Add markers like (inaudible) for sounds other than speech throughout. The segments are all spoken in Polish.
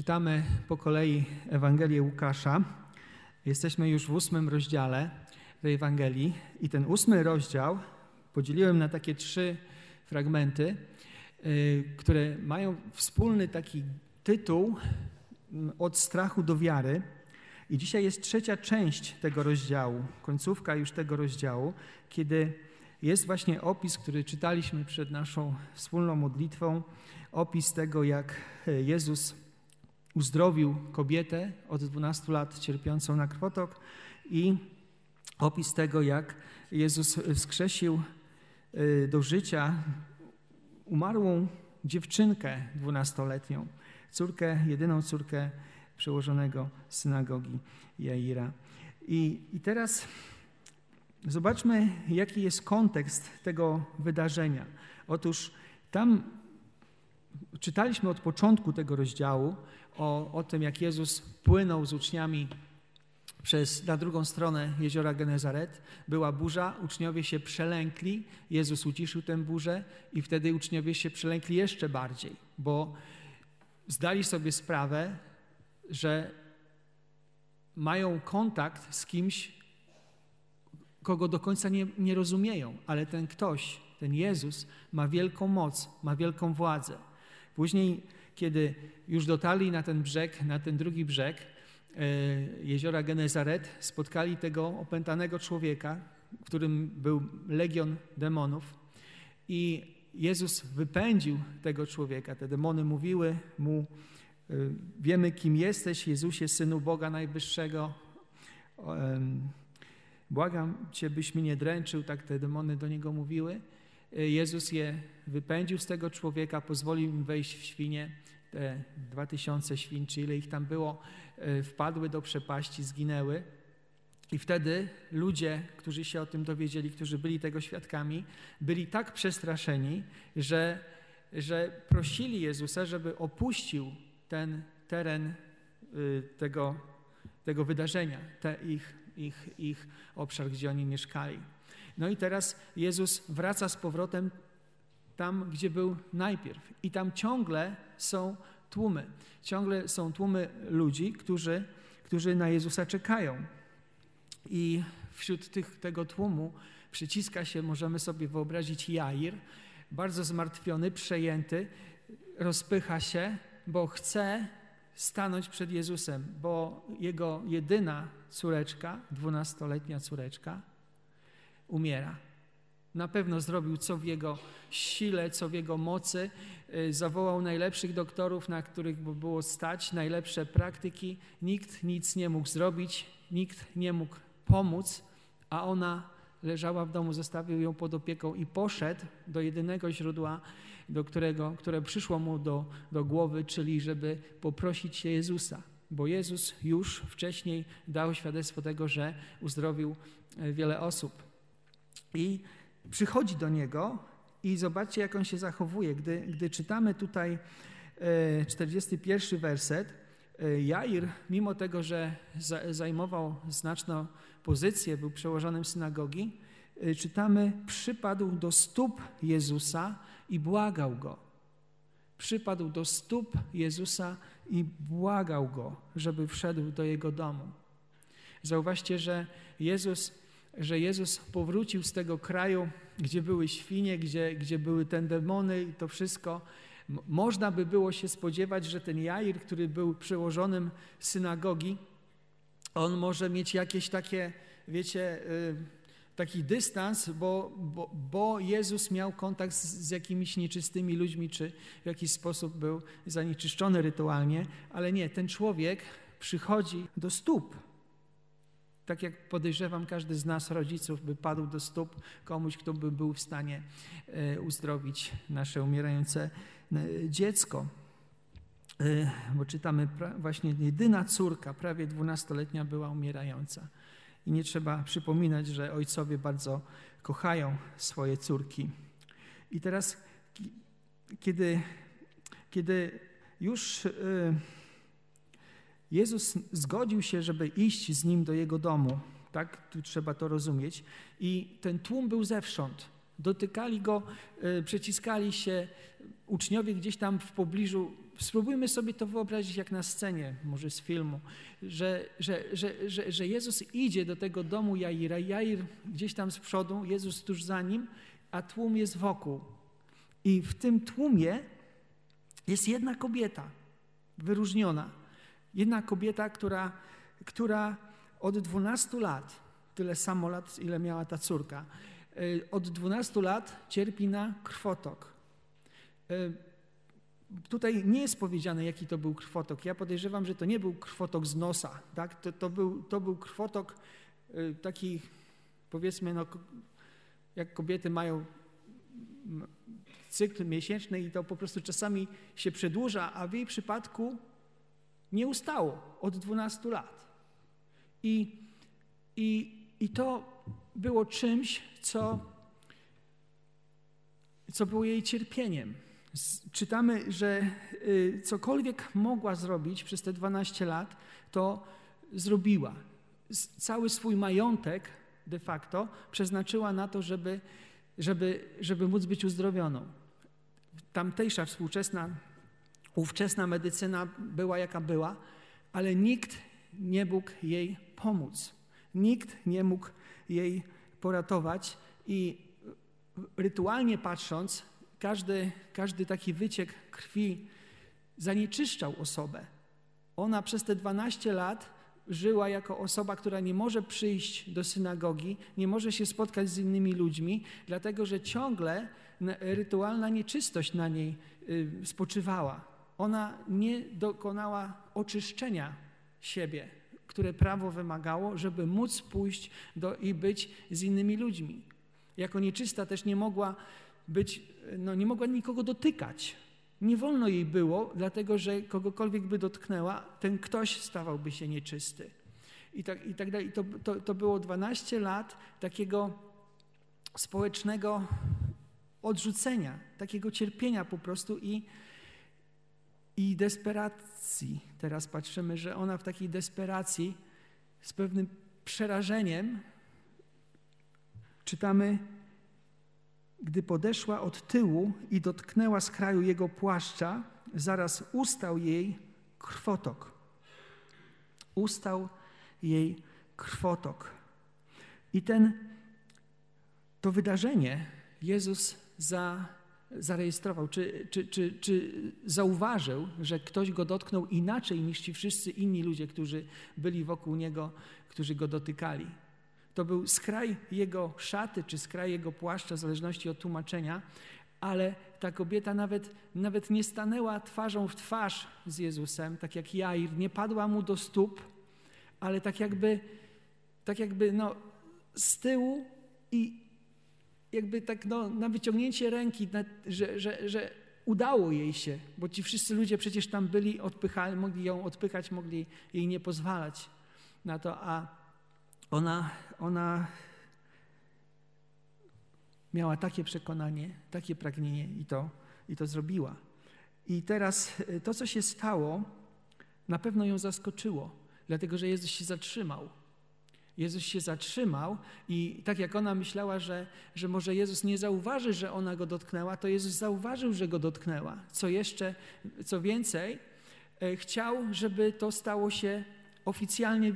Czytamy po kolei Ewangelię Łukasza. Jesteśmy już w ósmym rozdziale tej Ewangelii i ten ósmy rozdział podzieliłem na takie trzy fragmenty, y, które mają wspólny taki tytuł od strachu do wiary. I dzisiaj jest trzecia część tego rozdziału, końcówka już tego rozdziału, kiedy jest właśnie opis, który czytaliśmy przed naszą wspólną modlitwą, opis tego, jak Jezus uzdrowił kobietę od 12 lat cierpiącą na krwotok i opis tego, jak Jezus wskrzesił y, do życia umarłą dziewczynkę dwunastoletnią, córkę, jedyną córkę przełożonego synagogi Jaira. I, I teraz zobaczmy, jaki jest kontekst tego wydarzenia. Otóż tam czytaliśmy od początku tego rozdziału o, o tym, jak Jezus płynął z uczniami przez, na drugą stronę jeziora Genezaret. Była burza, uczniowie się przelękli, Jezus uciszył tę burzę i wtedy uczniowie się przelękli jeszcze bardziej, bo zdali sobie sprawę, że mają kontakt z kimś, kogo do końca nie, nie rozumieją, ale ten ktoś, ten Jezus ma wielką moc, ma wielką władzę. Później, kiedy już dotarli na ten brzeg, na ten drugi brzeg e, jeziora Genezaret, spotkali tego opętanego człowieka, którym był legion demonów i Jezus wypędził tego człowieka. Te demony mówiły mu, e, wiemy kim jesteś, Jezusie, Synu Boga Najwyższego. Błagam Cię, byś mnie nie dręczył, tak te demony do Niego mówiły. E, Jezus je wypędził z tego człowieka, pozwolił im wejść w świnie. Te dwa tysiące świn, czy ile ich tam było, e, wpadły do przepaści, zginęły. I wtedy ludzie, którzy się o tym dowiedzieli, którzy byli tego świadkami, byli tak przestraszeni, że, że prosili Jezusa, żeby opuścił ten teren y, tego, tego wydarzenia, te ich, ich, ich obszar, gdzie oni mieszkali. No i teraz Jezus wraca z powrotem tam, gdzie był najpierw. I tam ciągle są tłumy. Ciągle są tłumy ludzi, którzy, którzy na Jezusa czekają. I wśród tych, tego tłumu przyciska się, możemy sobie wyobrazić, Jair, bardzo zmartwiony, przejęty, rozpycha się, bo chce stanąć przed Jezusem, bo jego jedyna córeczka, dwunastoletnia córeczka, umiera. Na pewno zrobił co w jego sile, co w jego mocy. Y, zawołał najlepszych doktorów, na których było stać, najlepsze praktyki. Nikt nic nie mógł zrobić, nikt nie mógł pomóc, a ona leżała w domu, zostawił ją pod opieką i poszedł do jedynego źródła, do którego, które przyszło mu do, do głowy, czyli żeby poprosić się Jezusa. Bo Jezus już wcześniej dał świadectwo tego, że uzdrowił y, wiele osób. I przychodzi do niego i zobaczcie, jak on się zachowuje. Gdy, gdy czytamy tutaj 41 e, werset, e, Jair, mimo tego, że zajmował znaczną pozycję, był przełożonym synagogi, e, czytamy, przypadł do stóp Jezusa i błagał go. Przypadł do stóp Jezusa i błagał go, żeby wszedł do jego domu. Zauważcie, że Jezus że Jezus powrócił z tego kraju, gdzie były świnie, gdzie, gdzie były te demony i to wszystko. Można by było się spodziewać, że ten Jair, który był przełożonym synagogi, on może mieć jakieś takie, wiecie, y, taki dystans, bo, bo, bo Jezus miał kontakt z, z, jakimiś nieczystymi ludźmi, czy w jakiś sposób był zanieczyszczony rytualnie, ale nie, ten człowiek przychodzi do stóp tak jak podejrzewam, każdy z nas, rodziców, by padł do stóp komuś, kto by był w stanie e, uzdrowić nasze umierające e, dziecko. E, bo czytamy, właśnie jedyna córka, prawie dwunastoletnia, była umierająca. I nie trzeba przypominać, że ojcowie bardzo kochają swoje córki. I teraz, kiedy, kiedy już Jezus zgodził się, żeby iść z nim do jego domu. Tak, tu trzeba to rozumieć. I ten tłum był zewsząd. Dotykali go, y, przeciskali się. Uczniowie gdzieś tam w pobliżu spróbujmy sobie to wyobrazić jak na scenie, może z filmu, że, że, że, że, że Jezus idzie do tego domu Jaira, Jair gdzieś tam z przodu, Jezus tuż za nim, a tłum jest wokół. I w tym tłumie jest jedna kobieta, wyróżniona. Jedna kobieta, która, która od 12 lat, tyle samo lat, ile miała ta córka, y, od 12 lat cierpi na krwotok. Y, tutaj nie jest powiedziane, jaki to był krwotok. Ja podejrzewam, że to nie był krwotok z nosa. Tak? To, to, był, to był krwotok y, taki, powiedzmy, no, jak kobiety mają cykl miesięczny i to po prostu czasami się przedłuża, a w jej przypadku nie ustało od 12 lat. I, i, i to było czymś, co, co było jej cierpieniem. Czytamy, że y, cokolwiek mogła zrobić przez te 12 lat, to zrobiła. Cały swój majątek de facto przeznaczyła na to, żeby, żeby, żeby móc być uzdrowioną. Tamtejsza współczesna, ówczesna medycyna była jaka była, ale nikt nie mógł jej pomóc. Nikt nie mógł jej poratować i rytualnie patrząc, każdy, każdy taki wyciek krwi zanieczyszczał osobę. Ona przez te 12 lat żyła jako osoba, która nie może przyjść do synagogi, nie może się spotkać z innymi ludźmi, dlatego że ciągle rytualna nieczystość na niej y, spoczywała. Ona nie dokonała oczyszczenia siebie, które prawo wymagało, żeby móc pójść do, i być z innymi ludźmi. Jako nieczysta też nie mogła być, no nie mogła nikogo dotykać. Nie wolno jej było, dlatego że kogokolwiek by dotknęła, ten ktoś stawałby się nieczysty. I tak, i tak dalej. I to, to, to było 12 lat takiego społecznego odrzucenia, takiego cierpienia po prostu i, i desperacji. Teraz patrzymy, że ona w takiej desperacji z pewnym przerażeniem czytamy gdy podeszła od tyłu i dotknęła z kraju jego płaszcza, zaraz ustał jej krwotok. Ustał jej krwotok. I ten, to wydarzenie Jezus za, zarejestrował, czy, czy, czy, czy zauważył, że ktoś go dotknął inaczej niż ci wszyscy inni ludzie, którzy byli wokół niego, którzy go dotykali. To był skraj jego szaty czy skraj jego płaszcza, w zależności od tłumaczenia, ale ta kobieta nawet, nawet nie stanęła twarzą w twarz z Jezusem, tak jak Jair, nie padła mu do stóp, ale tak jakby, tak jakby no, z tyłu i jakby tak no, na wyciągnięcie ręki, na, że, że, że udało jej się, bo ci wszyscy ludzie przecież tam byli, odpychali, mogli ją odpychać, mogli jej nie pozwalać na to, a ona, ona miała takie przekonanie, takie pragnienie i to, i to zrobiła. I teraz e, to, co się stało, na pewno ją zaskoczyło, dlatego że Jezus się zatrzymał. Jezus się zatrzymał i tak jak ona myślała, że, że może Jezus nie zauważy, że ona go dotknęła, to Jezus zauważył, że go dotknęła. Co jeszcze, co więcej, e, chciał, żeby to stało się oficjalnie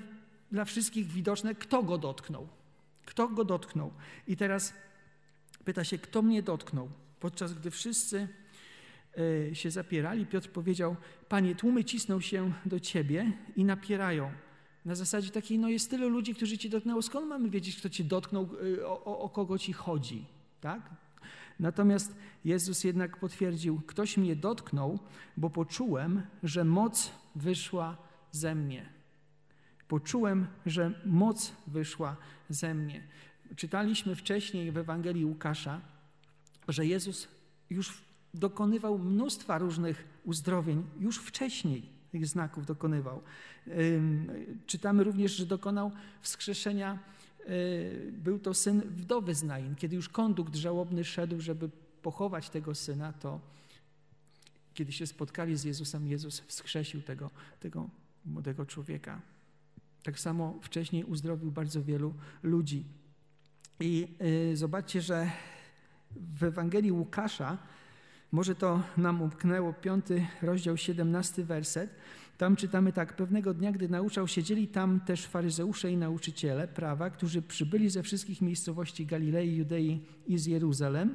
dla wszystkich widoczne, kto go dotknął. Kto go dotknął. I teraz pyta się, kto mnie dotknął? Podczas gdy wszyscy e, się zapierali, Piotr powiedział: Panie, tłumy cisną się do ciebie i napierają. Na zasadzie takiej, no jest tyle ludzi, którzy cię dotknęło, skąd mamy wiedzieć, kto cię dotknął, o, o, o kogo ci chodzi? Tak? Natomiast Jezus jednak potwierdził: Ktoś mnie dotknął, bo poczułem, że moc wyszła ze mnie. Poczułem, że moc wyszła ze mnie. Czytaliśmy wcześniej w Ewangelii Łukasza, że Jezus już dokonywał mnóstwa różnych uzdrowień, już wcześniej tych znaków dokonywał. Czytamy również, że dokonał wskrzeszenia, y, był to syn wdowy z Nain. Kiedy już kondukt żałobny szedł, żeby pochować tego syna, to kiedy się spotkali z Jezusem, Jezus wskrzesił tego, tego młodego człowieka. Tak samo wcześniej uzdrowił bardzo wielu ludzi. I y, zobaczcie, że w Ewangelii Łukasza Może to nam umknęło, piąty rozdział, siedemnasty werset. Tam czytamy tak, pewnego dnia, gdy nauczał, siedzieli tam też faryzeusze i nauczyciele prawa, którzy przybyli ze wszystkich miejscowości Galilei, Judei i z Jeruzalem,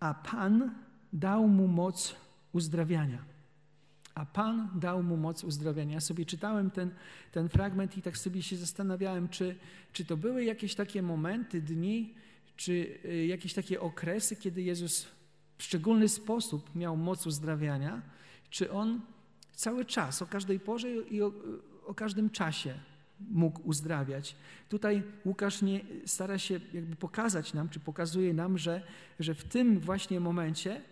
a Pan dał mu moc uzdrawiania. A Pan dał mu moc uzdrawiania. Ja sobie czytałem ten, ten fragment i tak sobie się zastanawiałem, czy, czy to były jakieś takie momenty, dni, czy y, jakieś takie okresy, kiedy Jezus w szczególny sposób miał moc uzdrawiania, czy on cały czas, o każdej porze i o, o każdym czasie mógł uzdrawiać. Tutaj Łukasz nie, stara się jakby pokazać nam, czy pokazuje nam, że, że w tym właśnie momencie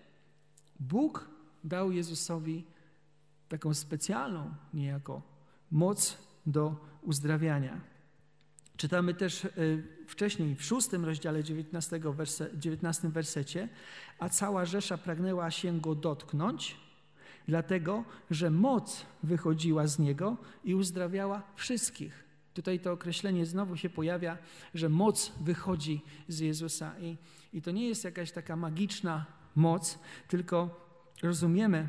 Bóg dał Jezusowi taką specjalną niejako moc do uzdrawiania. Czytamy też y, wcześniej w szóstym rozdziale 19, werse, 19 wersecie, a cała Rzesza pragnęła się go dotknąć, dlatego że moc wychodziła z niego i uzdrawiała wszystkich. Tutaj to określenie znowu się pojawia, że moc wychodzi z Jezusa. I, i to nie jest jakaś taka magiczna moc, tylko rozumiemy,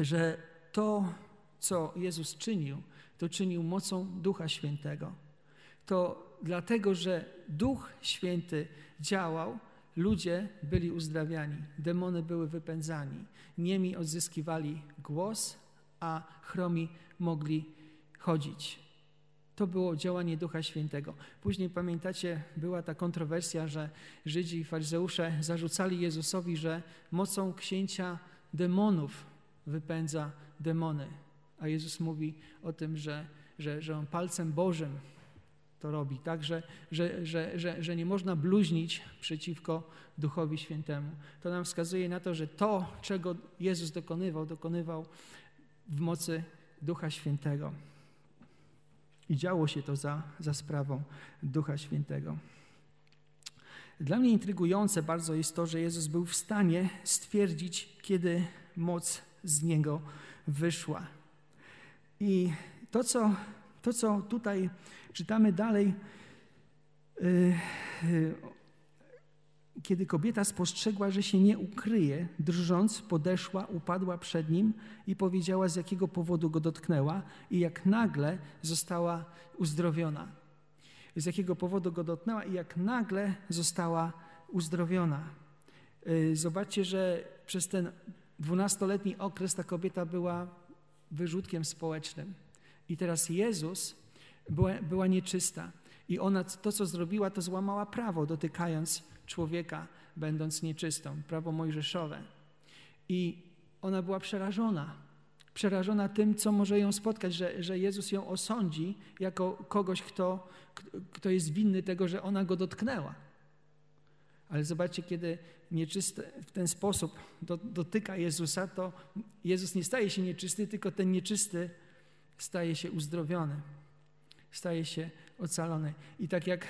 że to, co Jezus czynił, to czynił mocą Ducha Świętego. To dlatego, że Duch Święty działał, ludzie byli uzdrawiani, demony były wypędzani, niemi odzyskiwali głos, a chromi mogli chodzić. To było działanie Ducha Świętego. Później pamiętacie, była ta kontrowersja, że Żydzi i faryzeusze zarzucali Jezusowi, że mocą księcia demonów wypędza demony. A Jezus mówi o tym, że, że, że on palcem Bożym to robi, tak, że, że, że, że, że nie można bluźnić przeciwko Duchowi Świętemu. To nam wskazuje na to, że to, czego Jezus dokonywał, dokonywał w mocy Ducha Świętego. I działo się to za, za sprawą Ducha Świętego. Dla mnie intrygujące bardzo jest to, że Jezus był w stanie stwierdzić, kiedy moc z Niego wyszła. I to, co, to, co tutaj czytamy dalej, yy, yy, kiedy kobieta spostrzegła, że się nie ukryje, drżąc, podeszła, upadła przed nim i powiedziała, z jakiego powodu go dotknęła, i jak nagle została uzdrowiona. Z jakiego powodu go dotknęła, i jak nagle została uzdrowiona. Y, zobaczcie, że przez ten dwunastoletni okres ta kobieta była wyrzutkiem społecznym. I teraz Jezus była, była nieczysta. I ona to, co zrobiła, to złamała prawo, dotykając człowieka, będąc nieczystą, prawo mojżeszowe. I ona była przerażona. Przerażona tym, co może ją spotkać, że, że Jezus ją osądzi jako kogoś, kto, kto jest winny tego, że ona go dotknęła. Ale zobaczcie, kiedy nieczysty w ten sposób do, dotyka Jezusa, to Jezus nie staje się nieczysty, tylko ten nieczysty staje się uzdrowiony, staje się ocalony. I tak jak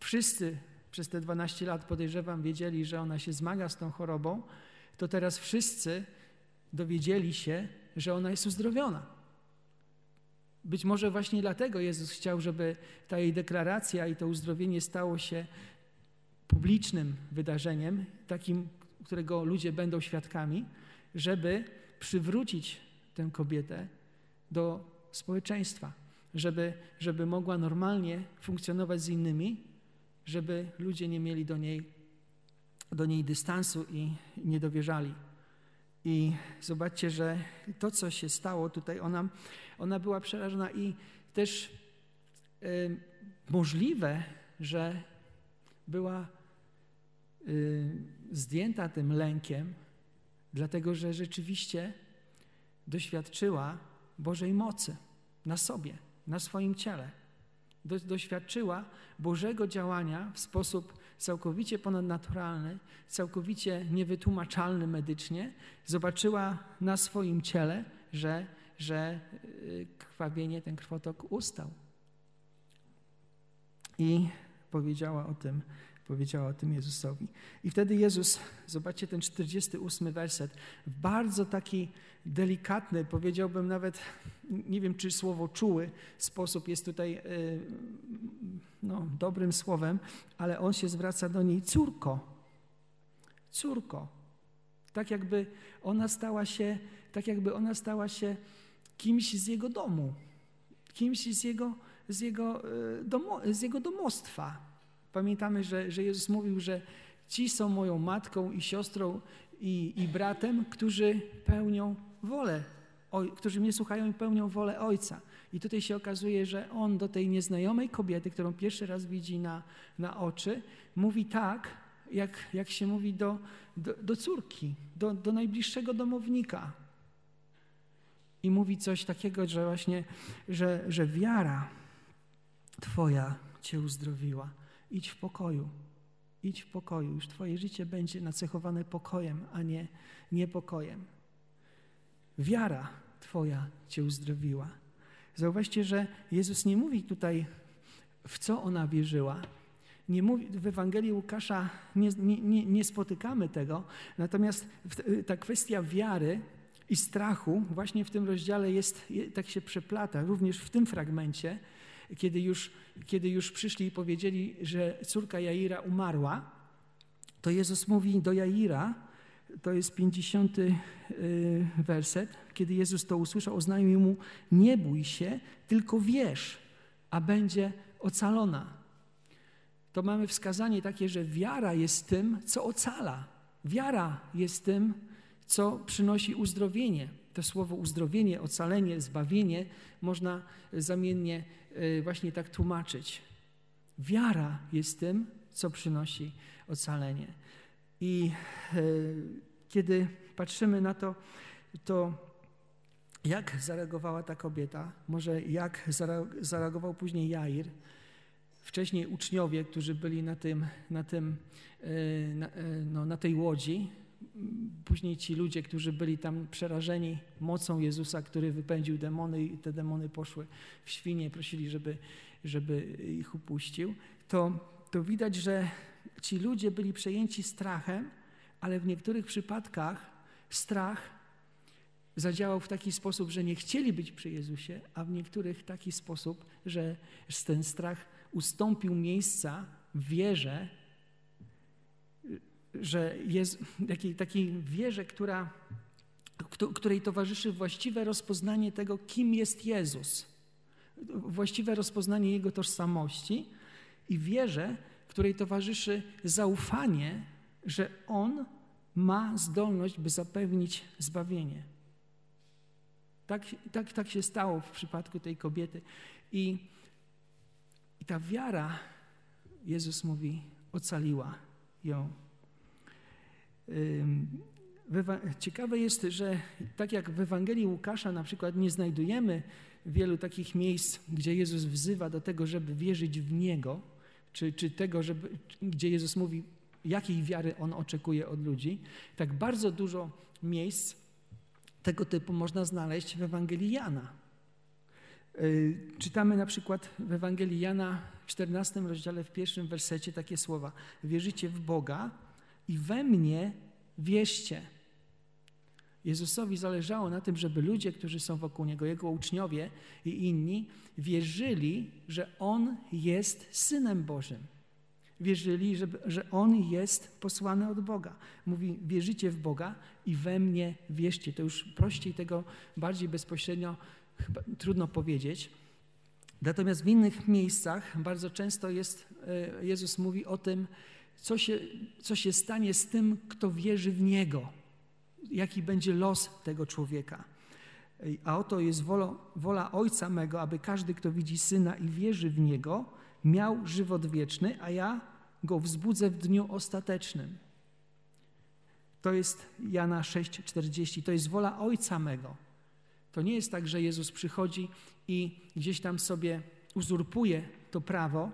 wszyscy przez te 12 lat podejrzewam wiedzieli, że ona się zmaga z tą chorobą, to teraz wszyscy dowiedzieli się, że ona jest uzdrowiona. Być może właśnie dlatego Jezus chciał, żeby ta jej deklaracja i to uzdrowienie stało się publicznym wydarzeniem, takim, którego ludzie będą świadkami, żeby przywrócić tę kobietę do społeczeństwa, żeby, żeby mogła normalnie funkcjonować z innymi, żeby ludzie nie mieli do niej, do niej dystansu i nie dowierzali. I zobaczcie, że to, co się stało tutaj, ona, ona była przerażona i też y, możliwe, że była y, zdjęta tym lękiem, dlatego że rzeczywiście doświadczyła Bożej mocy na sobie, na swoim ciele. Do, doświadczyła Bożego działania w sposób całkowicie ponadnaturalny, całkowicie niewytłumaczalny medycznie. Zobaczyła na swoim ciele, że, że y, krwawienie, ten krwotok ustał. I powiedziała o tym Powiedziała o tym Jezusowi. I wtedy Jezus, zobaczcie ten 48 werset, bardzo taki delikatny, powiedziałbym nawet, nie wiem czy słowo czuły sposób jest tutaj e, no, dobrym słowem, ale on się zwraca do niej, córko. córko. Tak jakby ona stała się, tak jakby ona stała się kimś z jego domu, kimś z jego, z jego, e, domo, z jego domostwa. Pamiętamy, że, że Jezus mówił, że ci są moją matką i siostrą i, i bratem, którzy pełnią wolę, którzy mnie słuchają i pełnią wolę Ojca. I tutaj się okazuje, że on do tej nieznajomej kobiety, którą pierwszy raz widzi na, na oczy, mówi tak, jak, jak się mówi do, do, do córki, do, do najbliższego domownika. I mówi coś takiego, że właśnie, że, że wiara Twoja Cię uzdrowiła. Idź w pokoju. Idź w pokoju. Już Twoje życie będzie nacechowane pokojem, a nie niepokojem. Wiara Twoja Cię uzdrowiła. Zauważcie, że Jezus nie mówi tutaj, w co ona wierzyła. Nie mówi, w Ewangelii Łukasza nie, nie, nie spotykamy tego, natomiast ta kwestia wiary i strachu właśnie w tym rozdziale jest, tak się przeplata, również w tym fragmencie, kiedy już, kiedy już przyszli i powiedzieli, że córka Jaira umarła, to Jezus mówi do Jaira, to jest 50 y, werset, kiedy Jezus to usłyszał, oznajmił mu, nie bój się, tylko wierz, a będzie ocalona. To mamy wskazanie takie, że wiara jest tym, co ocala. Wiara jest tym, co przynosi uzdrowienie. To słowo uzdrowienie, ocalenie, zbawienie można zamiennie właśnie tak tłumaczyć. Wiara jest tym, co przynosi ocalenie. I e, kiedy patrzymy na to, to jak zareagowała ta kobieta, może jak zareagował później Jair, wcześniej uczniowie, którzy byli na, tym, na, tym, e, na, no, na tej łodzi, później ci ludzie, którzy byli tam przerażeni mocą Jezusa, który wypędził demony i te demony poszły w świnie, prosili, żeby, żeby ich upuścił, to, to widać, że ci ludzie byli przejęci strachem, ale w niektórych przypadkach strach zadziałał w taki sposób, że nie chcieli być przy Jezusie, a w niektórych taki sposób, że ten strach ustąpił miejsca wierze, że jest takiej, takiej wierze, która, której towarzyszy właściwe rozpoznanie tego, kim jest Jezus, właściwe rozpoznanie Jego tożsamości i wierze, której towarzyszy zaufanie, że On ma zdolność, by zapewnić zbawienie. Tak, tak, tak się stało w przypadku tej kobiety. I, I ta wiara, Jezus mówi, ocaliła ją. Ciekawe jest, że tak jak w Ewangelii Łukasza na przykład nie znajdujemy wielu takich miejsc, gdzie Jezus wzywa do tego, żeby wierzyć w Niego, czy, czy tego, żeby, gdzie Jezus mówi, jakiej wiary On oczekuje od ludzi, tak bardzo dużo miejsc tego typu można znaleźć w Ewangelii Jana. Y, czytamy na przykład w Ewangelii Jana w 14 rozdziale, w pierwszym wersecie takie słowa. Wierzycie w Boga i we mnie wierzcie. Jezusowi zależało na tym, żeby ludzie, którzy są wokół Niego, Jego uczniowie i inni, wierzyli, że On jest Synem Bożym. Wierzyli, że, że On jest posłany od Boga. Mówi, wierzycie w Boga i we mnie wierzcie. To już prościej tego, bardziej bezpośrednio chyba trudno powiedzieć. Natomiast w innych miejscach bardzo często jest, e, Jezus mówi o tym, co się, co się stanie z tym, kto wierzy w Niego jaki będzie los tego człowieka. A oto jest wola, wola Ojca mego, aby każdy, kto widzi Syna i wierzy w Niego, miał żywot wieczny, a ja go wzbudzę w dniu ostatecznym. To jest Jana 6,40. To jest wola Ojca mego. To nie jest tak, że Jezus przychodzi i gdzieś tam sobie uzurpuje to prawo,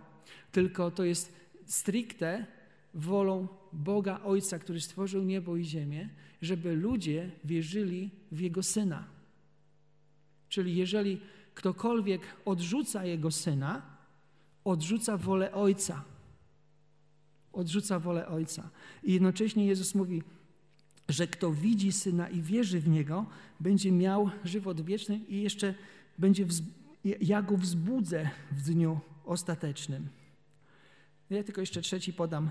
tylko to jest stricte wolą Boga Ojca, który stworzył niebo i ziemię, żeby ludzie wierzyli w Jego Syna. Czyli jeżeli ktokolwiek odrzuca Jego Syna, odrzuca wolę Ojca. Odrzuca wolę Ojca. I jednocześnie Jezus mówi, że kto widzi Syna i wierzy w Niego, będzie miał żywot wieczny i jeszcze będzie, ja go wzbudzę w dniu ostatecznym. Ja tylko jeszcze trzeci podam.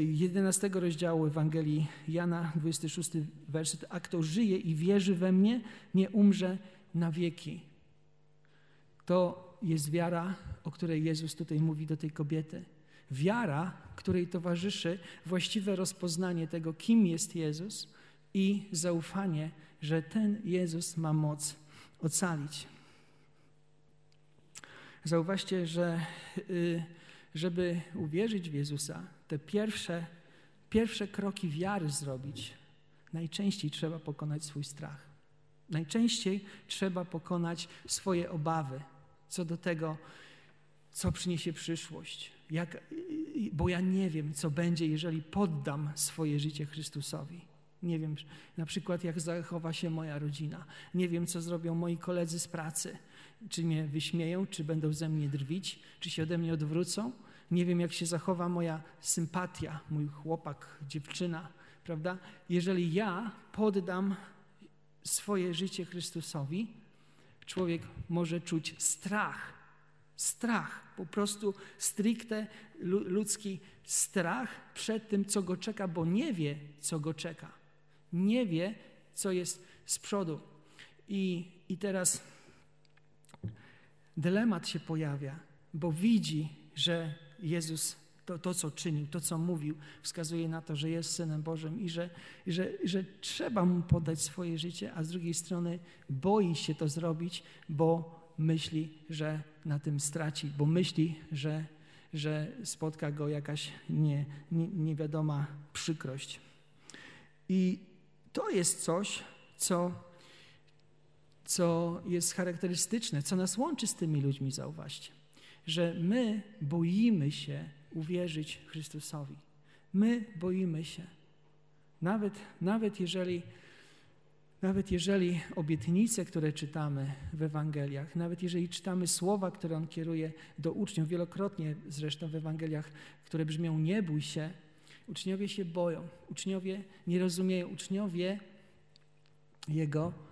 11 y, rozdziału Ewangelii Jana, 26 werset. A kto żyje i wierzy we mnie, nie umrze na wieki. To jest wiara, o której Jezus tutaj mówi do tej kobiety. Wiara, której towarzyszy właściwe rozpoznanie tego, kim jest Jezus i zaufanie, że ten Jezus ma moc ocalić. Zauważcie, że y, żeby uwierzyć w Jezusa, te pierwsze, pierwsze kroki wiary zrobić, najczęściej trzeba pokonać swój strach. Najczęściej trzeba pokonać swoje obawy co do tego, co przyniesie przyszłość. Jak, bo ja nie wiem, co będzie, jeżeli poddam swoje życie Chrystusowi. Nie wiem na przykład, jak zachowa się moja rodzina. Nie wiem, co zrobią moi koledzy z pracy. Czy mnie wyśmieją, czy będą ze mnie drwić, czy się ode mnie odwrócą. Nie wiem, jak się zachowa moja sympatia, mój chłopak, dziewczyna, prawda? Jeżeli ja poddam swoje życie Chrystusowi, człowiek może czuć strach. Strach, po prostu stricte ludzki strach przed tym, co go czeka, bo nie wie, co go czeka. Nie wie, co jest z przodu. I, i teraz dylemat się pojawia, bo widzi, że Jezus to, to, co czynił, to, co mówił, wskazuje na to, że jest Synem Bożym i że, że, że trzeba Mu podać swoje życie, a z drugiej strony boi się to zrobić, bo myśli, że na tym straci, bo myśli, że, że spotka go jakaś nie, nie, niewiadoma przykrość. I to jest coś, co, co jest charakterystyczne, co nas łączy z tymi ludźmi, zauważcie, że my boimy się uwierzyć Chrystusowi. My boimy się. Nawet, nawet, jeżeli, nawet jeżeli obietnice, które czytamy w Ewangeliach, nawet jeżeli czytamy słowa, które On kieruje do uczniów, wielokrotnie zresztą w Ewangeliach, które brzmią nie bój się, uczniowie się boją, uczniowie nie rozumieją, uczniowie Jego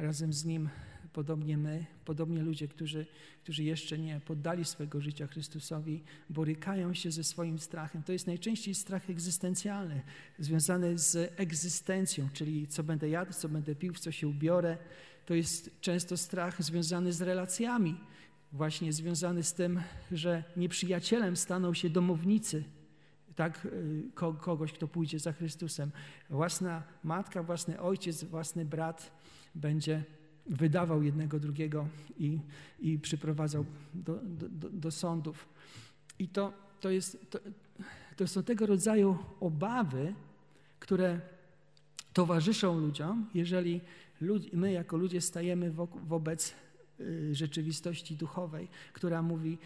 razem z Nim podobnie my, podobnie ludzie, którzy, którzy jeszcze nie poddali swojego życia Chrystusowi, borykają się ze swoim strachem. To jest najczęściej strach egzystencjalny, związany z egzystencją, czyli co będę jadł, co będę pił, w co się ubiorę. To jest często strach związany z relacjami, właśnie związany z tym, że nieprzyjacielem staną się domownicy, tak, y, kogoś, kto pójdzie za Chrystusem. Własna matka, własny ojciec, własny brat będzie wydawał jednego, drugiego i, i przyprowadzał do, do, do sądów. I to, to, jest, to, to są tego rodzaju obawy, które towarzyszą ludziom, jeżeli my jako ludzie stajemy wobec y, rzeczywistości duchowej, która mówi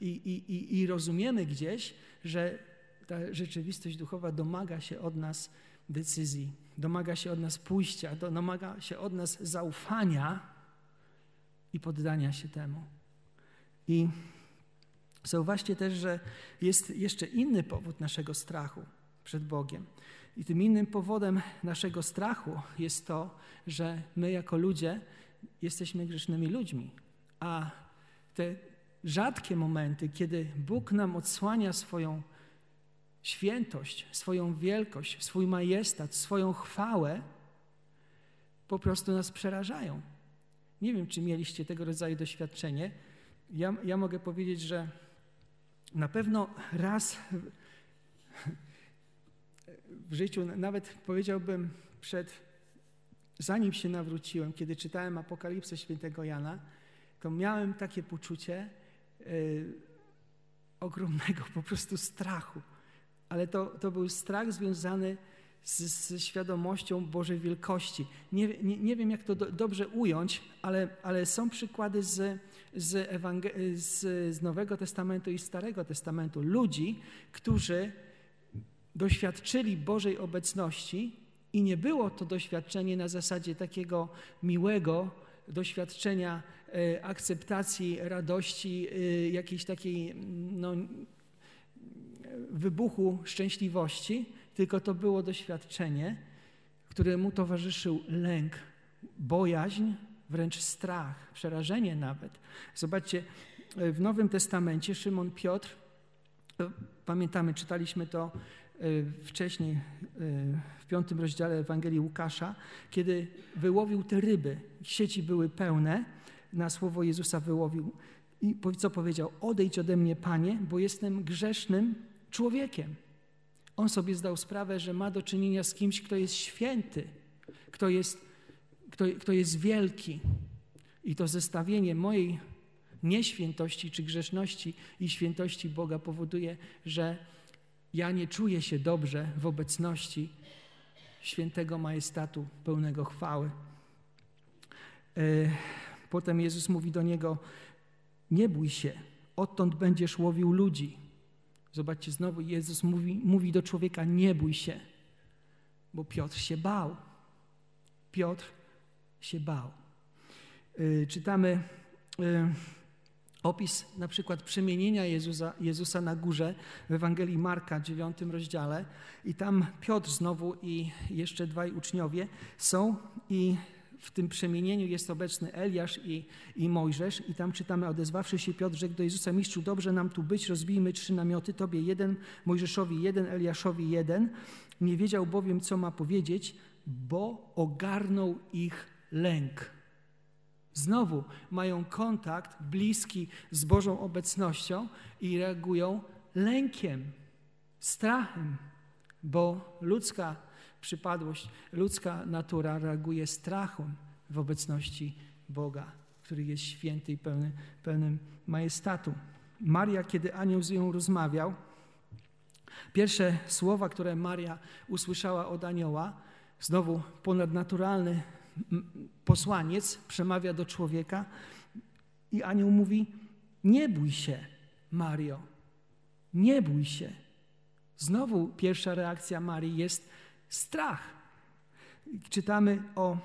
i, i, i rozumiemy gdzieś, że ta rzeczywistość duchowa domaga się od nas decyzji, domaga się od nas pójścia, domaga się od nas zaufania i poddania się temu. I zauważcie też, że jest jeszcze inny powód naszego strachu przed Bogiem. I tym innym powodem naszego strachu jest to, że my jako ludzie jesteśmy grzesznymi ludźmi, a te rzadkie momenty, kiedy Bóg nam odsłania swoją świętość, swoją wielkość, swój majestat, swoją chwałę, po prostu nas przerażają. Nie wiem, czy mieliście tego rodzaju doświadczenie. Ja, ja mogę powiedzieć, że na pewno raz w życiu, nawet powiedziałbym przed, zanim się nawróciłem, kiedy czytałem Apokalipsę świętego Jana, to miałem takie poczucie y, ogromnego po prostu strachu ale to, to był strach związany z, świadomością Bożej wielkości. Nie, nie, nie wiem, jak to do, dobrze ująć, ale, ale są przykłady z, z, z, z Nowego Testamentu i Starego Testamentu ludzi, którzy doświadczyli Bożej obecności i nie było to doświadczenie na zasadzie takiego miłego doświadczenia e, akceptacji, radości, e, jakiejś takiej no, wybuchu szczęśliwości, tylko to było doświadczenie, któremu towarzyszył lęk, bojaźń, wręcz strach, przerażenie nawet. Zobaczcie, w Nowym Testamencie Szymon Piotr Pamiętamy, czytaliśmy to wcześniej w piątym rozdziale Ewangelii Łukasza, kiedy wyłowił te ryby. Sieci były pełne, na słowo Jezusa wyłowił. I co powiedział? Odejdź ode mnie, Panie, bo jestem grzesznym człowiekiem. On sobie zdał sprawę, że ma do czynienia z kimś, kto jest święty, kto jest, kto, kto jest wielki. I to zestawienie mojej nieświętości czy grzeszności i świętości Boga powoduje, że ja nie czuję się dobrze w obecności świętego majestatu pełnego chwały. E, potem Jezus mówi do niego: Nie bój się, odtąd będziesz łowił ludzi. Zobaczcie, znowu Jezus mówi, mówi do człowieka: Nie bój się, bo Piotr się bał. Piotr się bał. E, czytamy e, opis na przykład przemienienia Jezusa, Jezusa na górze w Ewangelii Marka, 9 rozdziale. I tam Piotr znowu i jeszcze dwaj uczniowie są i w tym przemienieniu jest obecny Eliasz i, i Mojżesz i tam czytamy, odezwawszy się Piotr, rzekł do Jezusa, mistrzu, dobrze nam tu być, rozbijmy trzy namioty, Tobie jeden, Mojżeszowi jeden, Eliaszowi jeden. Nie wiedział bowiem, co ma powiedzieć, bo ogarnął ich lęk. Znowu mają kontakt bliski z Bożą obecnością i reagują lękiem, strachem, bo ludzka przypadłość, ludzka natura reaguje strachem w obecności Boga, który jest święty i pełny, pełnym majestatu. Maria, kiedy anioł z nią rozmawiał, pierwsze słowa, które Maria usłyszała od anioła, znowu ponadnaturalny posłaniec przemawia do człowieka i anioł mówi: Nie bój się, Mario, nie bój się. Znowu pierwsza reakcja Marii jest strach. Czytamy o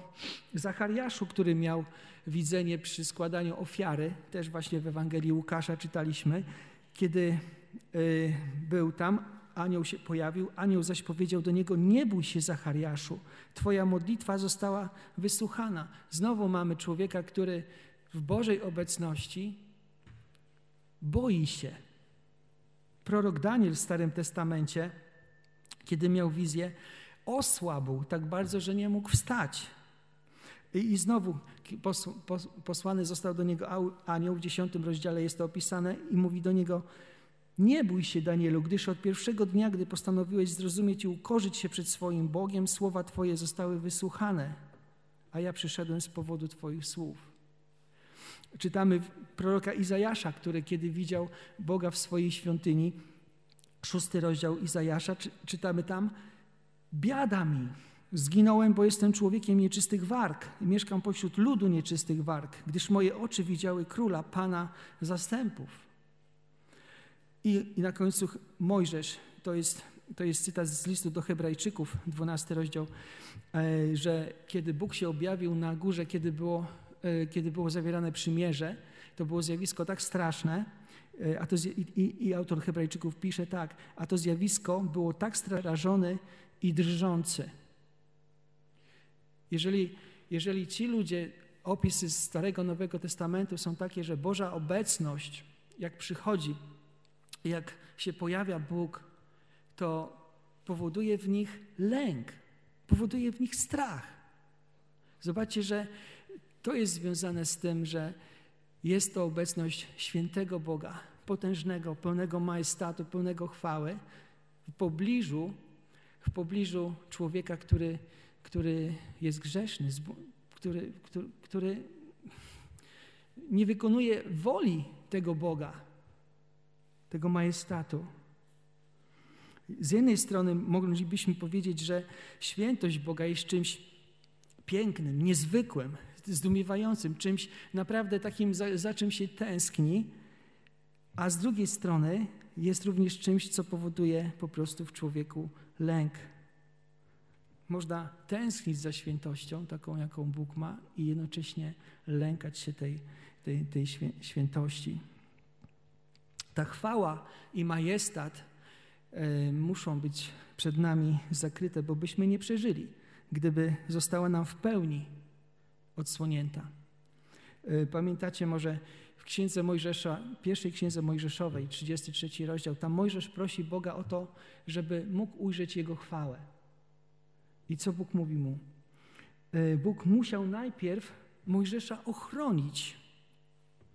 Zachariaszu, który miał widzenie przy składaniu ofiary, też właśnie w Ewangelii Łukasza czytaliśmy, kiedy y, był tam, anioł się pojawił, anioł zaś powiedział do niego: Nie bój się, Zachariaszu, Twoja modlitwa została wysłuchana. Znowu mamy człowieka, który w Bożej obecności boi się. Prorok Daniel w Starym Testamencie, kiedy miał wizję, osłabł tak bardzo, że nie mógł wstać. I, i znowu posłany został do niego anioł, w dziesiątym rozdziale jest to opisane, i mówi do niego: nie bój się, Danielu, gdyż od pierwszego dnia, gdy postanowiłeś zrozumieć i ukorzyć się przed swoim Bogiem, słowa Twoje zostały wysłuchane, a ja przyszedłem z powodu Twoich słów. Czytamy proroka Izajasza, który kiedy widział Boga w swojej świątyni, szósty rozdział Izajasza, czytamy tam, biada mi, zginąłem, bo jestem człowiekiem nieczystych warg i mieszkam pośród ludu nieczystych warg, gdyż moje oczy widziały króla, Pana zastępów. I, I, na końcu Mojżesz, to jest, to jest cytat z listu do Hebrajczyków, 12 rozdział, e, że kiedy Bóg się objawił na górze, kiedy było, e, kiedy było zawierane przymierze, to było zjawisko tak straszne, e, a to, i, i autor Hebrajczyków pisze tak, a to zjawisko było tak strażone i drżące. Jeżeli, jeżeli ci ludzie, opisy z Starego Nowego Testamentu są takie, że Boża obecność, jak przychodzi, jak się pojawia Bóg, to powoduje w nich lęk, powoduje w nich strach. Zobaczcie, że to jest związane z tym, że jest to obecność świętego Boga, potężnego, pełnego majestatu, pełnego chwały w pobliżu, w pobliżu człowieka, który, który jest grzeszny, który, który, który nie wykonuje woli tego Boga tego majestatu. Z jednej strony moglibyśmy powiedzieć, że świętość Boga jest czymś pięknym, niezwykłym, zdumiewającym, czymś naprawdę takim, za, za czym się tęskni, a z drugiej strony jest również czymś, co powoduje po prostu w człowieku lęk. Można tęsknić za świętością, taką jaką Bóg ma, i jednocześnie lękać się tej, tej, tej świętości. Ta chwała i majestat e, muszą być przed nami zakryte, bo byśmy nie przeżyli, gdyby została nam w pełni odsłonięta. Y, pamiętacie może w Księdze Mojżesza, pierwszej Księdze Mojżeszowej, 33 rozdział, tam Mojżesz prosi Boga o to, żeby mógł ujrzeć Jego chwałę. I co Bóg mówi mu? Y, Bóg musiał najpierw Mojżesza ochronić.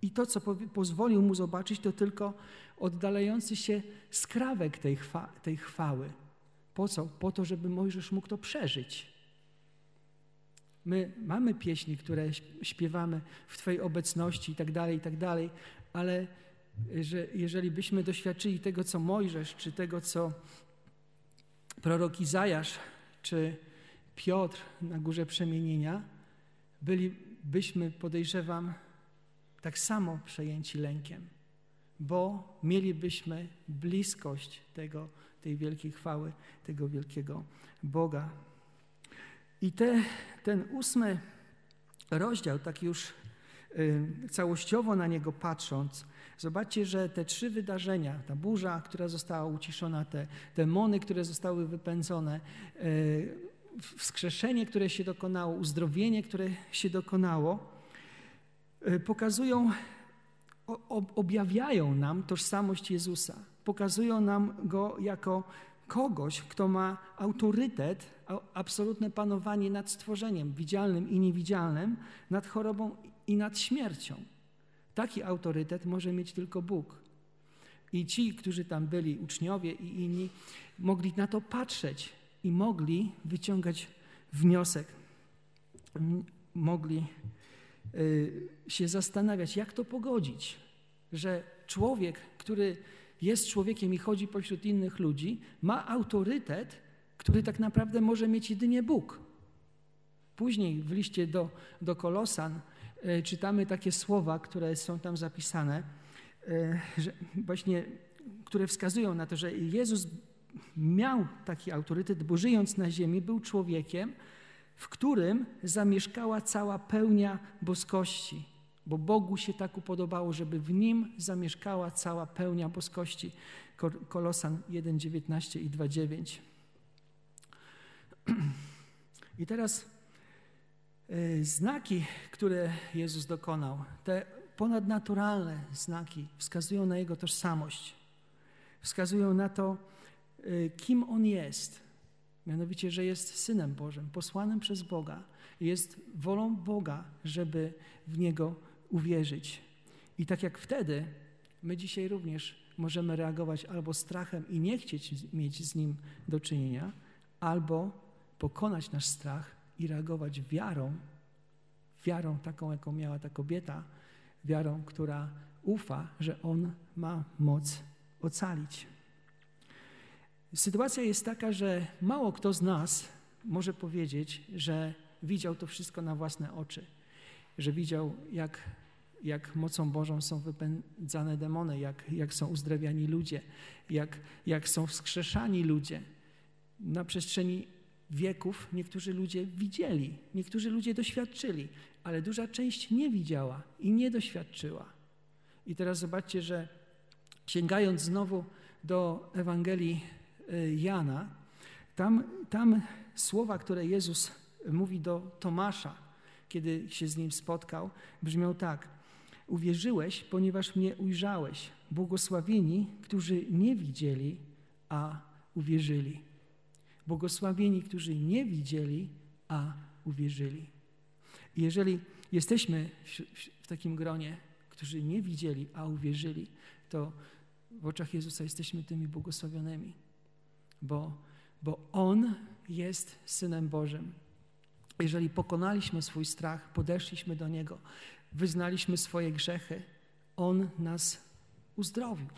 I to, co pozwolił mu zobaczyć, to tylko oddalający się skrawek tej, chwa tej chwały. Po co? Po to, żeby Mojżesz mógł to przeżyć. My mamy pieśni, które śpiewamy w Twojej obecności i tak dalej, i tak dalej, ale że jeżeli byśmy doświadczyli tego, co Mojżesz, czy tego, co prorok Izajasz, czy Piotr na górze przemienienia, bylibyśmy, podejrzewam, tak samo przejęci lękiem, bo mielibyśmy bliskość tego, tej wielkiej chwały, tego wielkiego Boga. I te, ten ósmy rozdział, tak już y, całościowo na niego patrząc, zobaczcie, że te trzy wydarzenia, ta burza, która została uciszona, te demony, które zostały wypędzone, y, wskrzeszenie, które się dokonało, uzdrowienie, które się dokonało, y, pokazują, objawiają nam tożsamość Jezusa. Pokazują nam Go jako kogoś, kto ma autorytet, absolutne panowanie nad stworzeniem widzialnym i niewidzialnym, nad chorobą i nad śmiercią. Taki autorytet może mieć tylko Bóg. I ci, którzy tam byli, uczniowie i inni, mogli na to patrzeć i mogli wyciągać wniosek. Mogli y, się zastanawiać, jak to pogodzić, że człowiek, który jest człowiekiem i chodzi pośród innych ludzi, ma autorytet, który tak naprawdę może mieć jedynie Bóg. Później w liście do, do Kolosan e, czytamy takie słowa, które są tam zapisane, e, że właśnie, które wskazują na to, że Jezus miał taki autorytet, bo żyjąc na ziemi był człowiekiem, w którym zamieszkała cała pełnia boskości bo Bogu się tak upodobało, żeby w nim zamieszkała cała pełnia boskości. Kolosan 1:19 i 2:9. (clears throat) I teraz e, znaki, które Jezus dokonał, te ponadnaturalne znaki wskazują na Jego tożsamość, wskazują na to, e, kim On jest. Mianowicie, że jest Synem Bożym, posłanym przez Boga. Jest wolą Boga, żeby w Niego uwierzyć. I tak jak wtedy, my dzisiaj również możemy reagować albo strachem i nie chcieć mieć z nim do czynienia, albo pokonać nasz strach i reagować wiarą, wiarą taką, jaką miała ta kobieta, wiarą, która ufa, że On ma moc ocalić. Sytuacja jest taka, że mało kto z nas może powiedzieć, że widział to wszystko na własne oczy że widział, jak, jak mocą Bożą są wypędzane demony, jak, jak są uzdrawiani ludzie, jak, jak są wskrzeszani ludzie. Na przestrzeni wieków niektórzy ludzie widzieli, niektórzy ludzie doświadczyli, ale duża część nie widziała i nie doświadczyła. I teraz zobaczcie, że sięgając znowu do Ewangelii y, Jana, tam, tam słowa, które Jezus mówi do Tomasza, kiedy się z nim spotkał, brzmiał tak: Uwierzyłeś, ponieważ mnie ujrzałeś. Błogosławieni, którzy nie widzieli, a uwierzyli. Błogosławieni, którzy nie widzieli, a uwierzyli. Jeżeli jesteśmy w takim gronie, którzy nie widzieli, a uwierzyli, to w oczach Jezusa jesteśmy tymi błogosławionymi, bo, bo On jest Synem Bożym. Jeżeli pokonaliśmy swój strach, podeszliśmy do Niego, wyznaliśmy swoje grzechy, On nas uzdrowił.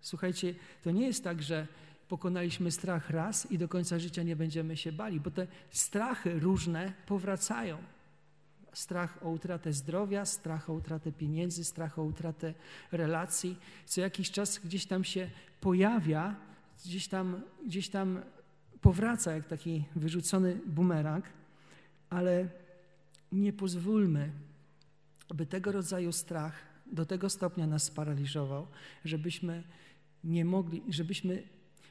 Słuchajcie, to nie jest tak, że pokonaliśmy strach raz i do końca życia nie będziemy się bali, bo te strachy różne powracają. Strach o utratę zdrowia, strach o utratę pieniędzy, strach o utratę relacji. Co jakiś czas gdzieś tam się pojawia, gdzieś tam, gdzieś tam powraca jak taki wyrzucony bumerang ale nie pozwólmy, aby tego rodzaju strach do tego stopnia nas sparaliżował, żebyśmy nie mogli, żebyśmy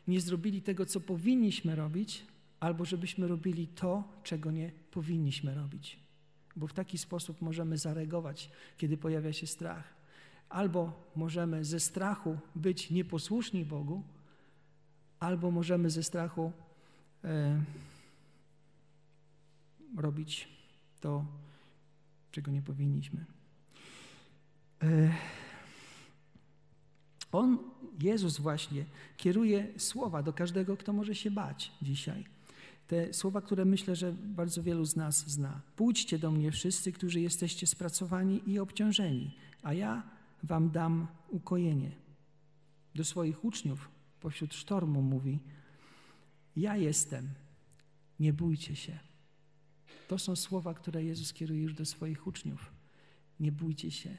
nie zrobili tego, co powinniśmy robić, albo żebyśmy robili to, czego nie powinniśmy robić. bo w taki sposób możemy zareagować, kiedy pojawia się strach. Albo możemy ze strachu być nieposłuszni Bogu, albo możemy ze strachu e, robić to, czego nie powinniśmy. E, on, Jezus właśnie, kieruje słowa do każdego, kto może się bać dzisiaj. Te słowa, które myślę, że bardzo wielu z nas zna. Pójdźcie do mnie wszyscy, którzy jesteście spracowani i obciążeni, a ja wam dam ukojenie. Do swoich uczniów pośród sztormu mówi: Ja jestem, nie bójcie się. To są słowa, które Jezus kieruje już do swoich uczniów. Nie bójcie się.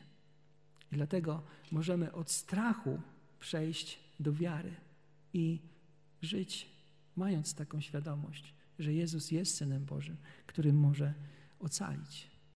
I dlatego możemy od strachu przejść do wiary i żyć, mając taką świadomość, że Jezus jest Synem Bożym, który może ocalić.